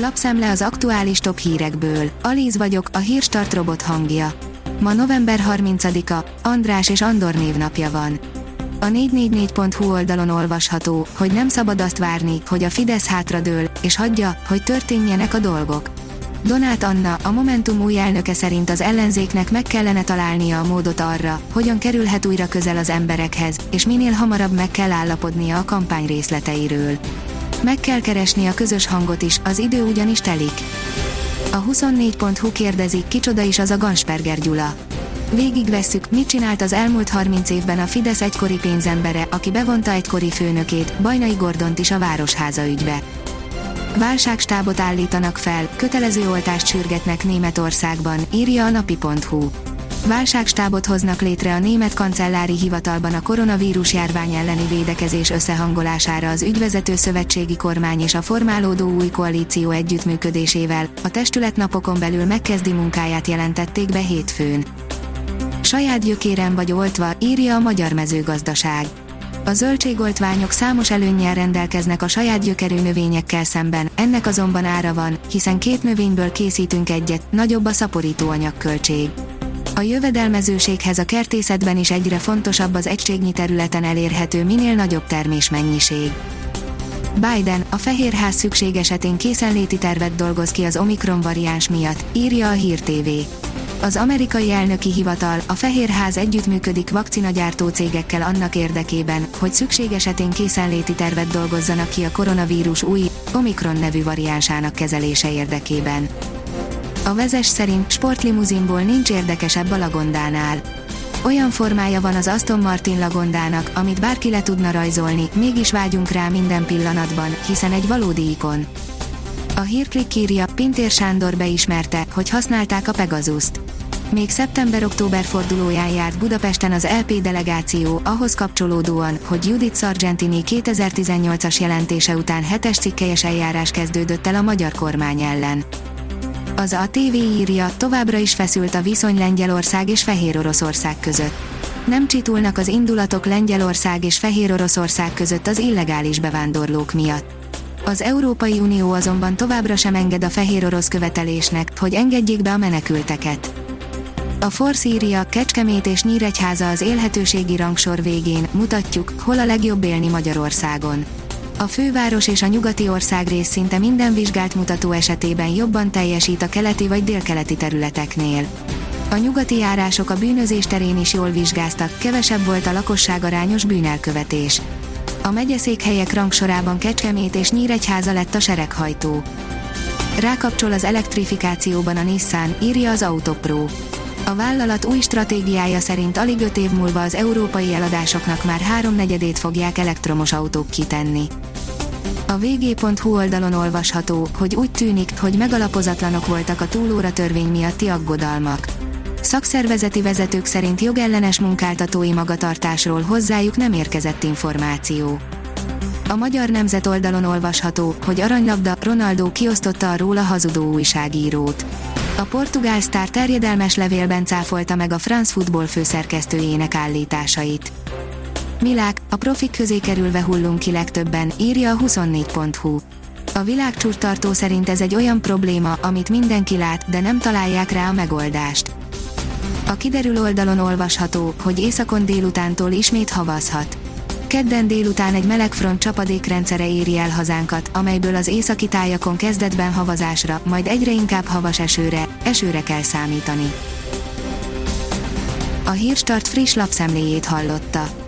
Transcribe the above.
Lapszemle az aktuális top hírekből. Alíz vagyok, a hírstart robot hangja. Ma november 30-a, András és Andor névnapja van. A 444.hu oldalon olvasható, hogy nem szabad azt várni, hogy a Fidesz hátradől, és hagyja, hogy történjenek a dolgok. Donát Anna, a Momentum új elnöke szerint az ellenzéknek meg kellene találnia a módot arra, hogyan kerülhet újra közel az emberekhez, és minél hamarabb meg kell állapodnia a kampány részleteiről. Meg kell keresni a közös hangot is, az idő ugyanis telik. A 24.hu kérdezi, kicsoda is az a Gansperger Gyula. Végigvesszük, mit csinált az elmúlt 30 évben a Fidesz egykori pénzembere, aki bevonta egykori főnökét, Bajnai Gordont is a Városháza ügybe. Válságstábot állítanak fel, kötelező oltást sürgetnek Németországban, írja a napi.hu. Válságstábot hoznak létre a német kancellári hivatalban a koronavírus járvány elleni védekezés összehangolására az ügyvezető szövetségi kormány és a formálódó új koalíció együttműködésével, a testület napokon belül megkezdi munkáját jelentették be hétfőn. Saját gyökérem vagy oltva, írja a magyar mezőgazdaság. A zöldségoltványok számos előnnyel rendelkeznek a saját gyökerű növényekkel szemben, ennek azonban ára van, hiszen két növényből készítünk egyet, nagyobb a szaporító anyagköltség. A jövedelmezőséghez a kertészetben is egyre fontosabb az egységnyi területen elérhető minél nagyobb termésmennyiség. Biden, a Fehérház szükség esetén készenléti tervet dolgoz ki az Omikron variáns miatt, írja a Hír TV. Az amerikai elnöki hivatal, a Fehérház együttműködik vakcinagyártó cégekkel annak érdekében, hogy szükség esetén készenléti tervet dolgozzanak ki a koronavírus új, Omikron nevű variánsának kezelése érdekében. A vezes szerint sportlimuzinból nincs érdekesebb a Lagondánál. Olyan formája van az Aston Martin Lagondának, amit bárki le tudna rajzolni, mégis vágyunk rá minden pillanatban, hiszen egy valódi ikon. A hírklik írja, Pintér Sándor beismerte, hogy használták a Pegasus-t. Még szeptember-október fordulóján járt Budapesten az LP delegáció, ahhoz kapcsolódóan, hogy Judith Sargentini 2018-as jelentése után hetes cikkelyes eljárás kezdődött el a magyar kormány ellen. Az a TV írja, továbbra is feszült a viszony Lengyelország és Fehér Oroszország között. Nem csitulnak az indulatok Lengyelország és Fehér Oroszország között az illegális bevándorlók miatt. Az Európai Unió azonban továbbra sem enged a fehér orosz követelésnek, hogy engedjék be a menekülteket. A Forszíria, Kecskemét és Nyíregyháza az élhetőségi rangsor végén, mutatjuk, hol a legjobb élni Magyarországon. A főváros és a nyugati országrész szinte minden vizsgált mutató esetében jobban teljesít a keleti vagy délkeleti területeknél. A nyugati járások a bűnözés terén is jól vizsgáztak, kevesebb volt a lakosság arányos bűnelkövetés. A megyeszékhelyek rangsorában Kecskemét és Nyíregyháza lett a sereghajtó. Rákapcsol az elektrifikációban a Nissan, írja az Autopro. A vállalat új stratégiája szerint alig 5 év múlva az európai eladásoknak már háromnegyedét fogják elektromos autók kitenni. A vg.hu oldalon olvasható, hogy úgy tűnik, hogy megalapozatlanok voltak a túlóra törvény miatti aggodalmak. Szakszervezeti vezetők szerint jogellenes munkáltatói magatartásról hozzájuk nem érkezett információ. A Magyar Nemzet oldalon olvasható, hogy aranylabda Ronaldo kiosztotta a róla hazudó újságírót. A portugál sztár terjedelmes levélben cáfolta meg a France Football főszerkesztőjének állításait. Milák, a profik közé kerülve hullunk ki legtöbben, írja a 24.hu. A világcsúrtartó szerint ez egy olyan probléma, amit mindenki lát, de nem találják rá a megoldást. A kiderül oldalon olvasható, hogy északon délutántól ismét havazhat. Kedden délután egy melegfront csapadékrendszere éri el hazánkat, amelyből az északi tájakon kezdetben havazásra, majd egyre inkább havas esőre, esőre kell számítani. A Hírstart friss lapszemléjét hallotta.